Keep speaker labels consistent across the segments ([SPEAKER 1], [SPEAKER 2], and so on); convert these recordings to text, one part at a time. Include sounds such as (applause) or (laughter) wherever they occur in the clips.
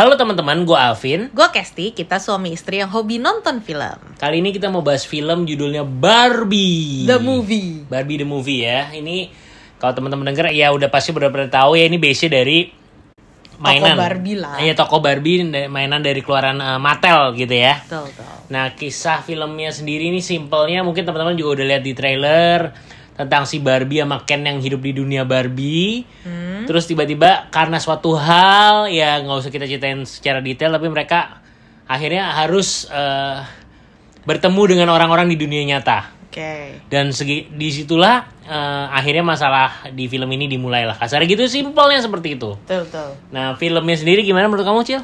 [SPEAKER 1] Halo teman-teman, gue Alvin.
[SPEAKER 2] Gue Kesti, kita suami istri yang hobi nonton film.
[SPEAKER 1] Kali ini kita mau bahas film judulnya Barbie.
[SPEAKER 2] The movie.
[SPEAKER 1] Barbie the movie ya. Ini kalau teman-teman denger ya udah pasti pernah tahu ya ini base dari mainan.
[SPEAKER 2] Toko Barbie lah.
[SPEAKER 1] Iya toko Barbie mainan dari keluaran uh, Mattel gitu ya.
[SPEAKER 2] Betul, betul.
[SPEAKER 1] Nah kisah filmnya sendiri ini simpelnya mungkin teman-teman juga udah lihat di trailer tentang si Barbie sama Ken yang hidup di dunia Barbie.
[SPEAKER 2] Hmm.
[SPEAKER 1] Terus tiba-tiba karena suatu hal ya nggak usah kita ceritain secara detail tapi mereka akhirnya harus uh, bertemu dengan orang-orang di dunia nyata.
[SPEAKER 2] Oke.
[SPEAKER 1] Dan segi di situlah uh, akhirnya masalah di film ini dimulai lah. Kasarnya gitu simpelnya seperti itu.
[SPEAKER 2] Betul, betul.
[SPEAKER 1] Nah filmnya sendiri gimana menurut kamu Cil?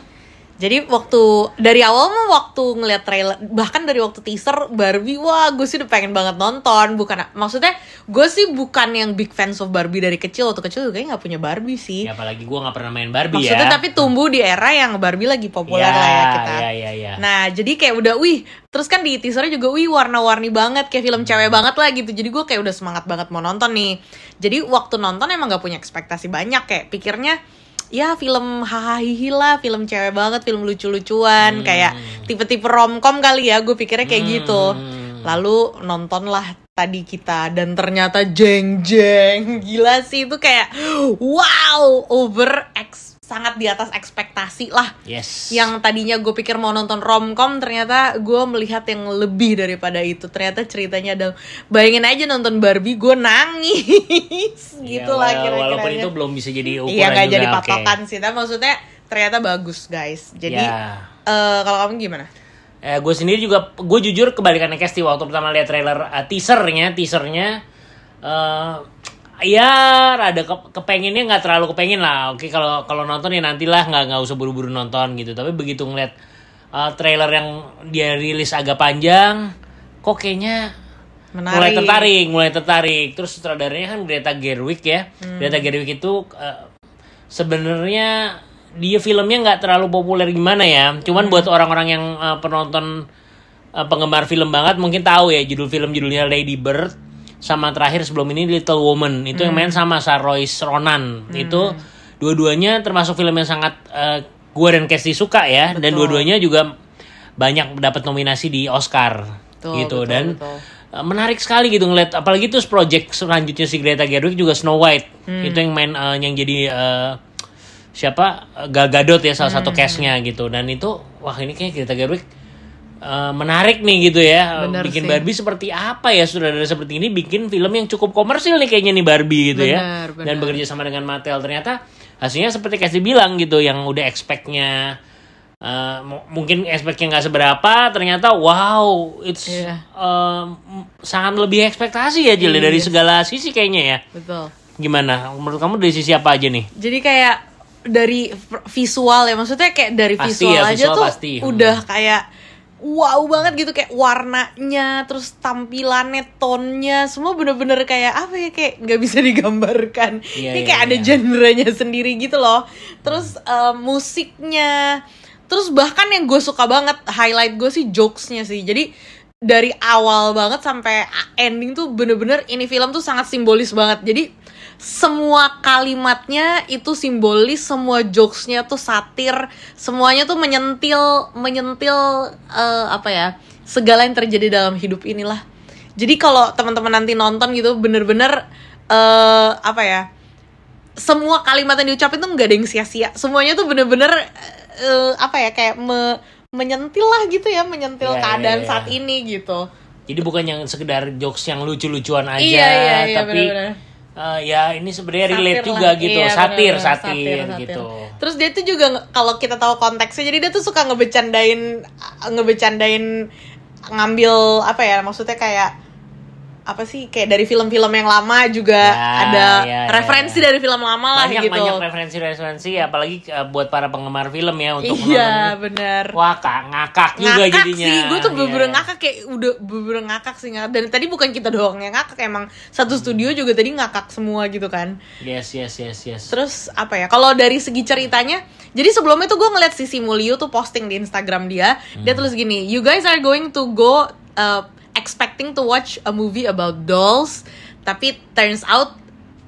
[SPEAKER 2] Jadi waktu dari awal mah waktu ngeliat trailer bahkan dari waktu teaser Barbie wah gue sih udah pengen banget nonton. Bukan maksudnya gue sih bukan yang big fans of Barbie dari kecil. Waktu kecil gue kayaknya nggak punya Barbie sih.
[SPEAKER 1] Ya apalagi gue nggak pernah main Barbie
[SPEAKER 2] maksudnya
[SPEAKER 1] ya.
[SPEAKER 2] tapi tumbuh di era yang Barbie lagi populer
[SPEAKER 1] Ya,
[SPEAKER 2] lah ya kita.
[SPEAKER 1] ya, ya, ya.
[SPEAKER 2] nah jadi kayak udah wih terus kan di teasernya juga wih warna-warni banget kayak film cewek banget lah gitu. Jadi gue kayak udah semangat banget mau nonton nih. Jadi waktu nonton emang gak punya ekspektasi banyak kayak pikirnya ya film hahaha lah film cewek banget film lucu-lucuan kayak tipe-tipe romcom kali ya gue pikirnya kayak gitu. Lalu nontonlah tadi kita dan ternyata jeng jeng gila sih itu kayak wow over X sangat di atas ekspektasi lah.
[SPEAKER 1] Yes.
[SPEAKER 2] yang tadinya gue pikir mau nonton romcom ternyata gue melihat yang lebih daripada itu. Ternyata ceritanya ada bayangin aja nonton Barbie gue nangis. (laughs)
[SPEAKER 1] Ya,
[SPEAKER 2] gitu lah kira-kira
[SPEAKER 1] Walaupun itu belum bisa jadi ukuran
[SPEAKER 2] iya nggak
[SPEAKER 1] juga,
[SPEAKER 2] jadi patokan sih tapi maksudnya ternyata bagus guys. Jadi
[SPEAKER 1] Ya.
[SPEAKER 2] eh, kalau kamu gimana?
[SPEAKER 1] Eh, gue sendiri juga, gue jujur kebalikannya Kesti waktu pertama lihat trailer uh, teasernya, teasernya, eh ya rada ke, kepengennya nggak terlalu kepengen lah. Oke kalau kalau nonton ya nantilah nggak nggak usah buru-buru nonton gitu. Tapi begitu ngeliat uh, trailer yang dia rilis agak panjang, kok kayaknya
[SPEAKER 2] menarik
[SPEAKER 1] mulai tertarik, mulai tertarik. Terus sutradaranya kan Greta Gerwig ya.
[SPEAKER 2] Hmm.
[SPEAKER 1] Greta Gerwig itu uh, sebenarnya dia filmnya nggak terlalu populer gimana ya. Cuman buat orang-orang yang uh, penonton uh, penggemar film banget mungkin tahu ya judul film judulnya Lady Bird sama terakhir sebelum ini Little Woman. Itu yang main sama Saoirse Ronan. Itu dua-duanya termasuk film yang sangat uh, gue dan Casey suka ya. Dan
[SPEAKER 2] Betul.
[SPEAKER 1] dua-duanya juga banyak dapat nominasi di Oscar.
[SPEAKER 2] Betul,
[SPEAKER 1] gitu.
[SPEAKER 2] betul,
[SPEAKER 1] dan
[SPEAKER 2] betul.
[SPEAKER 1] Uh, menarik sekali gitu ngeliat. Apalagi terus project selanjutnya si Greta Gerwig juga Snow White. Itu yang main uh, yang jadi uh, siapa? Gal Gadot ya salah satu castnya gitu. Dan itu wah ini kayak Greta Gerwig uh, menarik nih gitu ya
[SPEAKER 2] Bener
[SPEAKER 1] bikin
[SPEAKER 2] sih.
[SPEAKER 1] Barbie seperti apa ya sudah dari seperti ini bikin film yang cukup komersil nih kayaknya nih Barbie gitu ya
[SPEAKER 2] Bener, bener.
[SPEAKER 1] dan bekerja sama dengan Mattel ternyata hasilnya seperti Casey bilang gitu yang udah expectnya uh, mu- mungkin expectnya nggak seberapa ternyata wow it's
[SPEAKER 2] Iya.
[SPEAKER 1] um, sangat lebih ekspektasi ya Jil
[SPEAKER 2] Iya
[SPEAKER 1] dari
[SPEAKER 2] sih.
[SPEAKER 1] segala sisi kayaknya ya
[SPEAKER 2] betul
[SPEAKER 1] gimana menurut kamu dari sisi apa aja nih
[SPEAKER 2] jadi kayak dari visual ya maksudnya kayak dari
[SPEAKER 1] Pasti
[SPEAKER 2] visual
[SPEAKER 1] ya,
[SPEAKER 2] aja
[SPEAKER 1] visual
[SPEAKER 2] tuh
[SPEAKER 1] pasti. Hmm.
[SPEAKER 2] udah kayak wow banget gitu kayak warnanya terus tampilannya tonnya semua bener-bener kayak apa ya kayak nggak bisa digambarkan.
[SPEAKER 1] Iya,
[SPEAKER 2] ini
[SPEAKER 1] iya,
[SPEAKER 2] kayak ada
[SPEAKER 1] iya.
[SPEAKER 2] genrenya sendiri gitu loh. Terus eh, musiknya terus bahkan yang gue suka banget highlight gue sih jokesnya sih. Jadi dari awal banget sampai ending tuh bener-bener ini film tuh sangat simbolis banget. Jadi semua kalimatnya itu simbolis semua jokesnya tuh satir semuanya tuh menyentil menyentil eh, apa ya segala yang terjadi dalam hidup inilah jadi kalau teman-teman nanti nonton gitu bener-bener eh apa ya semua kalimat yang diucapin tuh nggak ada yang sia-sia semuanya tuh bener-bener eh, apa ya kayak me- menyentil lah gitu ya menyentil
[SPEAKER 1] Iya, iya,
[SPEAKER 2] keadaan
[SPEAKER 1] iya.
[SPEAKER 2] saat ini gitu
[SPEAKER 1] jadi bukan yang sekedar jokes yang lucu-lucuan aja
[SPEAKER 2] Iya, iya, iya,
[SPEAKER 1] tapi
[SPEAKER 2] bener-bener.
[SPEAKER 1] Uh, ya ini sebenarnya relate
[SPEAKER 2] Satir
[SPEAKER 1] juga
[SPEAKER 2] lah.
[SPEAKER 1] gitu
[SPEAKER 2] Iya,
[SPEAKER 1] satir,
[SPEAKER 2] bener-bener.
[SPEAKER 1] satir gitu
[SPEAKER 2] Terus dia tuh juga kalau kita tahu konteksnya, jadi dia tuh suka ngebecandain ngebecandain ngambil apa ya maksudnya kayak apa sih kayak dari film-film yang lama juga
[SPEAKER 1] Ya,
[SPEAKER 2] ada
[SPEAKER 1] ya, ya,
[SPEAKER 2] referensi
[SPEAKER 1] ya.
[SPEAKER 2] dari film lama lah
[SPEAKER 1] banyak
[SPEAKER 2] gitu.
[SPEAKER 1] banyak referensi-referensi apalagi uh, buat para penggemar film ya untuk
[SPEAKER 2] Iya benar.
[SPEAKER 1] wah kak ngakak juga
[SPEAKER 2] ngakak
[SPEAKER 1] jadinya
[SPEAKER 2] sih, gue tuh bener-bener
[SPEAKER 1] Iya.
[SPEAKER 2] ngakak kayak udah bener-bener ngakak sih ngakak. Dan tadi bukan kita doang yang ngakak, emang satu studio juga tadi ngakak semua gitu kan.
[SPEAKER 1] yes yes yes yes
[SPEAKER 2] Terus apa ya? Kalau dari segi ceritanya, jadi sebelumnya tuh gue ngeliat Sisi Mulyo tuh posting di Instagram dia, dia
[SPEAKER 1] Hmm.
[SPEAKER 2] tulis gini, you guys are going to go uh, expecting to watch a movie about dolls, tapi turns out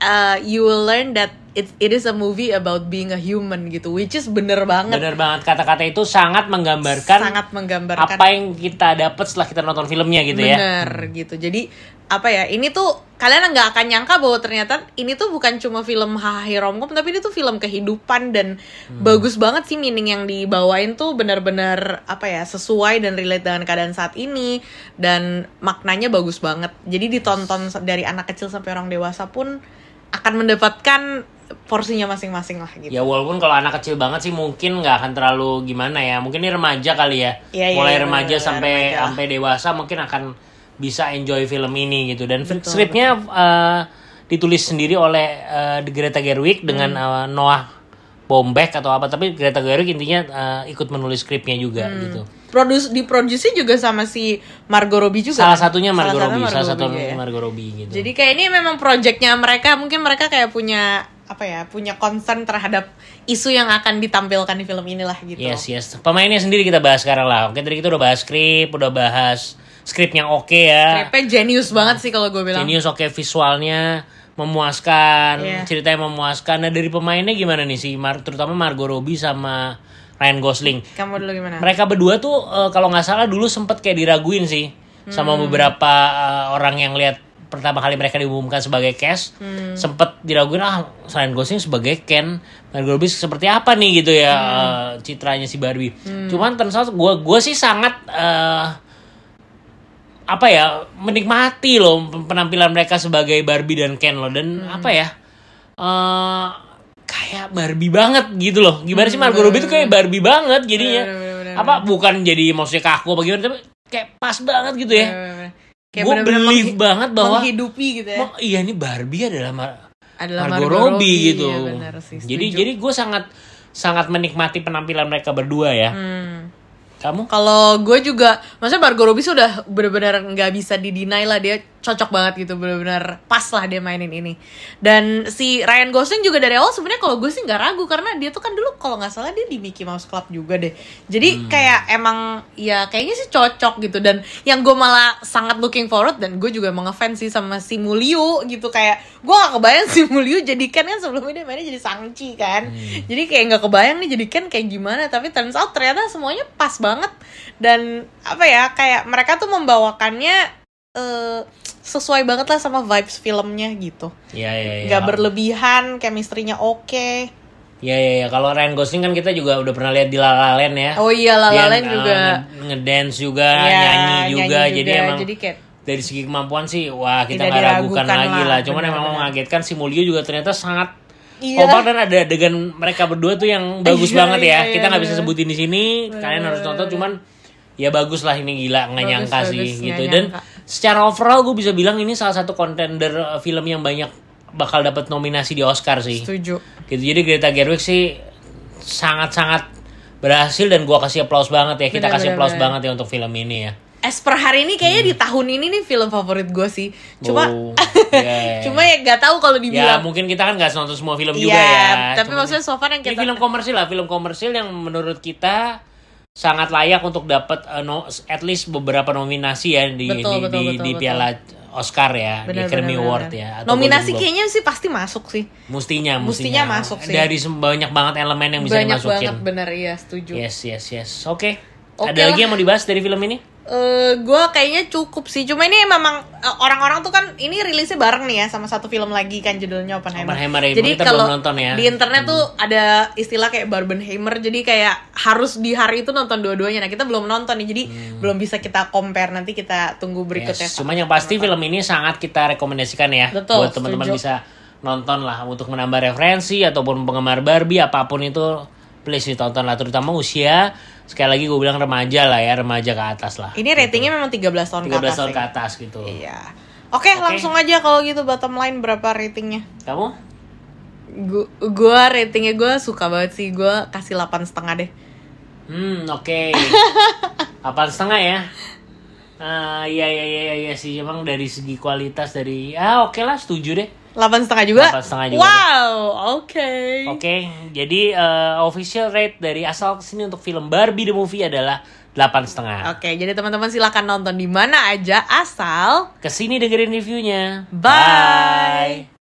[SPEAKER 2] uh, you will learn that it it is a movie about being a human gitu which is bener banget.
[SPEAKER 1] Bener banget. Kata-kata itu sangat menggambarkan
[SPEAKER 2] sangat menggambarkan
[SPEAKER 1] apa yang kita dapat setelah kita nonton filmnya gitu ya.
[SPEAKER 2] bener gitu. Jadi apa ya ini tuh kalian nggak akan nyangka bahwa ternyata ini tuh bukan cuma film hahaha romcom tapi ini tuh film kehidupan dan
[SPEAKER 1] Hmm.
[SPEAKER 2] bagus banget sih meaning yang dibawain tuh benar-benar apa ya sesuai dan relate dengan keadaan saat ini dan maknanya bagus banget. Jadi ditonton dari anak kecil sampai orang dewasa pun akan mendapatkan porsinya masing-masing lah gitu
[SPEAKER 1] Ya walaupun kalau anak kecil banget sih mungkin nggak akan terlalu gimana ya. Mungkin ini remaja kali ya.
[SPEAKER 2] Iya,
[SPEAKER 1] Mulai
[SPEAKER 2] iya,
[SPEAKER 1] remaja
[SPEAKER 2] bener-bener
[SPEAKER 1] sampai
[SPEAKER 2] remaja
[SPEAKER 1] sampai dewasa mungkin akan bisa enjoy film ini gitu. Dan
[SPEAKER 2] Betul,
[SPEAKER 1] skripnya eh, ditulis sendiri oleh eh, Greta Gerwig dengan
[SPEAKER 2] Hmm.
[SPEAKER 1] eh, Noah Baumbach atau apa. Tapi Greta Gerwig intinya eh, ikut menulis skripnya juga
[SPEAKER 2] Hmm.
[SPEAKER 1] gitu.
[SPEAKER 2] produce diproduksi juga sama si Margot Robbie juga
[SPEAKER 1] Salah satunya Margot
[SPEAKER 2] satunya
[SPEAKER 1] Robbie, salah
[SPEAKER 2] Margot
[SPEAKER 1] satu
[SPEAKER 2] Robbie ya.
[SPEAKER 1] Margot Robbie gitu.
[SPEAKER 2] Jadi kayak ini memang projectnya mereka mungkin mereka kayak punya apa ya punya concern terhadap isu yang akan ditampilkan di film inilah gitu.
[SPEAKER 1] Yes, yes. Pemainnya sendiri kita bahas sekarang lah. Oke, tadi kita udah bahas skrip, udah bahas skrip yang oke ya.
[SPEAKER 2] Skripnya jenius banget sih kalau gue bilang.
[SPEAKER 1] Genius oke visualnya memuaskan,
[SPEAKER 2] Iya.
[SPEAKER 1] ceritanya memuaskan. Nah dari pemainnya gimana nih sih, Mar- terutama Margot Robbie sama Ryan Gosling.
[SPEAKER 2] Kamu dulu gimana?
[SPEAKER 1] Mereka berdua tuh eh, kalau nggak salah dulu sempet kayak diraguin sih sama
[SPEAKER 2] Hmm.
[SPEAKER 1] beberapa eh, orang yang lihat pertama kali mereka diumumkan sebagai cast,
[SPEAKER 2] Hmm.
[SPEAKER 1] sempet diraguin ah Ryan Gosling sebagai Ken, Margot Robbie seperti apa nih gitu ya
[SPEAKER 2] Hmm.
[SPEAKER 1] eh, citranya si Barbie. Cuman ternyata gue gue sih sangat eh, apa ya menikmati loh penampilan mereka sebagai Barbie dan Ken loh. Dan
[SPEAKER 2] Hmm.
[SPEAKER 1] apa ya eh kayak Barbie banget gitu loh. Gimana sih
[SPEAKER 2] Hmm,
[SPEAKER 1] Margot Robbie tuh kayak Barbie banget jadinya.
[SPEAKER 2] Bener, bener, bener,
[SPEAKER 1] apa bukan jadi maksudnya kaku apa gimana tapi kayak pas banget gitu ya.
[SPEAKER 2] Kayak
[SPEAKER 1] gue believe banget bahwa
[SPEAKER 2] menghidupi gitu ya.
[SPEAKER 1] "Oh, iya ini Barbie adalah Mar-
[SPEAKER 2] Adalah
[SPEAKER 1] Margot, Robbie, gitu.
[SPEAKER 2] iya bener sih,
[SPEAKER 1] jadi jadi gue sangat sangat menikmati penampilan mereka berdua ya.
[SPEAKER 2] Hmm.
[SPEAKER 1] Kamu?
[SPEAKER 2] Kalau gue juga, maksudnya Margot Robbie sudah benar-benar nggak bisa didinai lah dia cocok banget gitu, benar-benar pas lah dia mainin ini. Dan si Ryan Gosling juga dari awal sebenarnya kalau gue sih nggak ragu karena dia tuh kan dulu kalau nggak salah dia di Mickey Mouse Club juga deh. Jadi kayak emang ya kayaknya sih cocok gitu dan yang gue malah sangat looking forward dan gue juga emang ngefans sih sama si Mulyo gitu kayak gue gak kebayang si Mulyo jadi Ken kan sebelumnya dia mainnya jadi Sangchi kan. Jadi kayak nggak kebayang nih jadi Ken kayak gimana tapi turns out ternyata semuanya pas banget dan apa ya kayak mereka tuh membawakannya eh, sesuai banget lah sama vibes filmnya gitu.
[SPEAKER 1] Ya ya ya
[SPEAKER 2] nggak berlebihan chemistry-nya oke.
[SPEAKER 1] Ya ya ya kalau Ryan Gosling kan kita juga udah pernah lihat di La La Land ya.
[SPEAKER 2] Oh iya La La Land
[SPEAKER 1] uh,
[SPEAKER 2] juga.
[SPEAKER 1] nge- ngedance juga
[SPEAKER 2] Ya,
[SPEAKER 1] nyanyi juga. jadi emang
[SPEAKER 2] jadi kayak
[SPEAKER 1] dari segi kemampuan sih wah kita nggak ragukan lagi
[SPEAKER 2] lah,
[SPEAKER 1] lah. Cuman emang mengagetkan si Mulyo juga ternyata sangat
[SPEAKER 2] Iya.
[SPEAKER 1] kompak dan ada adegan mereka berdua tuh yang bagus
[SPEAKER 2] Iya,
[SPEAKER 1] banget ya.
[SPEAKER 2] iya,
[SPEAKER 1] kita nggak
[SPEAKER 2] iya,
[SPEAKER 1] bisa sebutin di sini kalian harus nonton. Cuman ya bagus lah ini gila nggak
[SPEAKER 2] Bagus,
[SPEAKER 1] nyangka sih
[SPEAKER 2] bagus,
[SPEAKER 1] gitu.
[SPEAKER 2] Nggak
[SPEAKER 1] dan
[SPEAKER 2] nyangka.
[SPEAKER 1] Secara overall gue bisa bilang ini salah satu kontender uh, film yang banyak bakal dapat nominasi di Oscar sih.
[SPEAKER 2] Setuju.
[SPEAKER 1] Gitu. Jadi Greta Gerwig sih sangat-sangat berhasil dan gua kasih applause banget ya. Kita
[SPEAKER 2] Benar,
[SPEAKER 1] kasih
[SPEAKER 2] benar.
[SPEAKER 1] banget ya untuk film ini ya.
[SPEAKER 2] As per hari ini kayaknya di tahun ini nih film favorit gue sih. Cuma
[SPEAKER 1] Oh, (laughs) iya.
[SPEAKER 2] cuma ya gak tahu kalau
[SPEAKER 1] ya
[SPEAKER 2] dibilang
[SPEAKER 1] mungkin kita kan nggak nonton semua film
[SPEAKER 2] Iya,
[SPEAKER 1] juga ya.
[SPEAKER 2] tapi
[SPEAKER 1] Cuman
[SPEAKER 2] maksudnya so far yang kita
[SPEAKER 1] film komersil lah film komersil yang menurut kita sangat layak untuk dapat uh, no- at least beberapa nominasi ya di
[SPEAKER 2] Betul,
[SPEAKER 1] di,
[SPEAKER 2] betul,
[SPEAKER 1] di,
[SPEAKER 2] betul,
[SPEAKER 1] di
[SPEAKER 2] betul.
[SPEAKER 1] piala Oscar ya di
[SPEAKER 2] Benar,
[SPEAKER 1] Academy
[SPEAKER 2] benar,
[SPEAKER 1] Award
[SPEAKER 2] benar.
[SPEAKER 1] ya atau
[SPEAKER 2] nominasi
[SPEAKER 1] Golden
[SPEAKER 2] kayaknya sih pasti masuk sih.
[SPEAKER 1] Mestinya
[SPEAKER 2] mestinya masuk sih.
[SPEAKER 1] dari banyak banget elemen yang bisa
[SPEAKER 2] banyak
[SPEAKER 1] dimasukin.
[SPEAKER 2] banget bener iya setuju.
[SPEAKER 1] Yes yes yes. Oke.
[SPEAKER 2] Oke
[SPEAKER 1] ada lagi yang mau dibahas dari film ini
[SPEAKER 2] eh gue kayaknya cukup sih. Cuma ini memang eh, orang-orang tuh kan ini rilisnya bareng nih ya sama satu film lagi kan judulnya Oppenheimer.
[SPEAKER 1] Oppenheimer, ya.
[SPEAKER 2] Jadi kalau
[SPEAKER 1] belum nonton ya.
[SPEAKER 2] di internet tuh ada istilah kayak Barbenheimer. Jadi kayak harus di hari itu nonton dua-duanya. Nah kita belum nonton nih, jadi belum bisa kita compare. Nanti kita tunggu berikutnya.
[SPEAKER 1] Yes, Cuma yang pasti film ini sangat kita rekomendasikan ya
[SPEAKER 2] Betul,
[SPEAKER 1] buat teman-teman bisa nonton lah untuk menambah referensi ataupun penggemar Barbie apa pun itu please ditonton lah terutama usia sekali lagi gue bilang remaja lah ya remaja ke atas lah
[SPEAKER 2] Ini ratingnya memang 13 tahun
[SPEAKER 1] 13
[SPEAKER 2] ke atas.
[SPEAKER 1] tahun
[SPEAKER 2] ya.
[SPEAKER 1] ke atas gitu
[SPEAKER 2] Iya. Oke, langsung aja kalau gitu bottom line berapa ratingnya?
[SPEAKER 1] kamu
[SPEAKER 2] Gu- Gua ratingnya gue suka banget sih. Gue kasih 8 setengah deh.
[SPEAKER 1] hmm oke (laughs) Apaan setengah ya Ah iya iya iya iya sih emang dari segi kualitas dari ah oke lah setuju deh
[SPEAKER 2] 8 setengah juga?
[SPEAKER 1] 8 setengah juga
[SPEAKER 2] Wow, oke.
[SPEAKER 1] Oke, jadi eh, official rate dari asal ke sini untuk film Barbie the Movie adalah delapan setengah.
[SPEAKER 2] Oke, jadi teman-teman silahkan nonton di mana aja asal
[SPEAKER 1] Ke sini dengerin reviewnya.
[SPEAKER 2] Bye.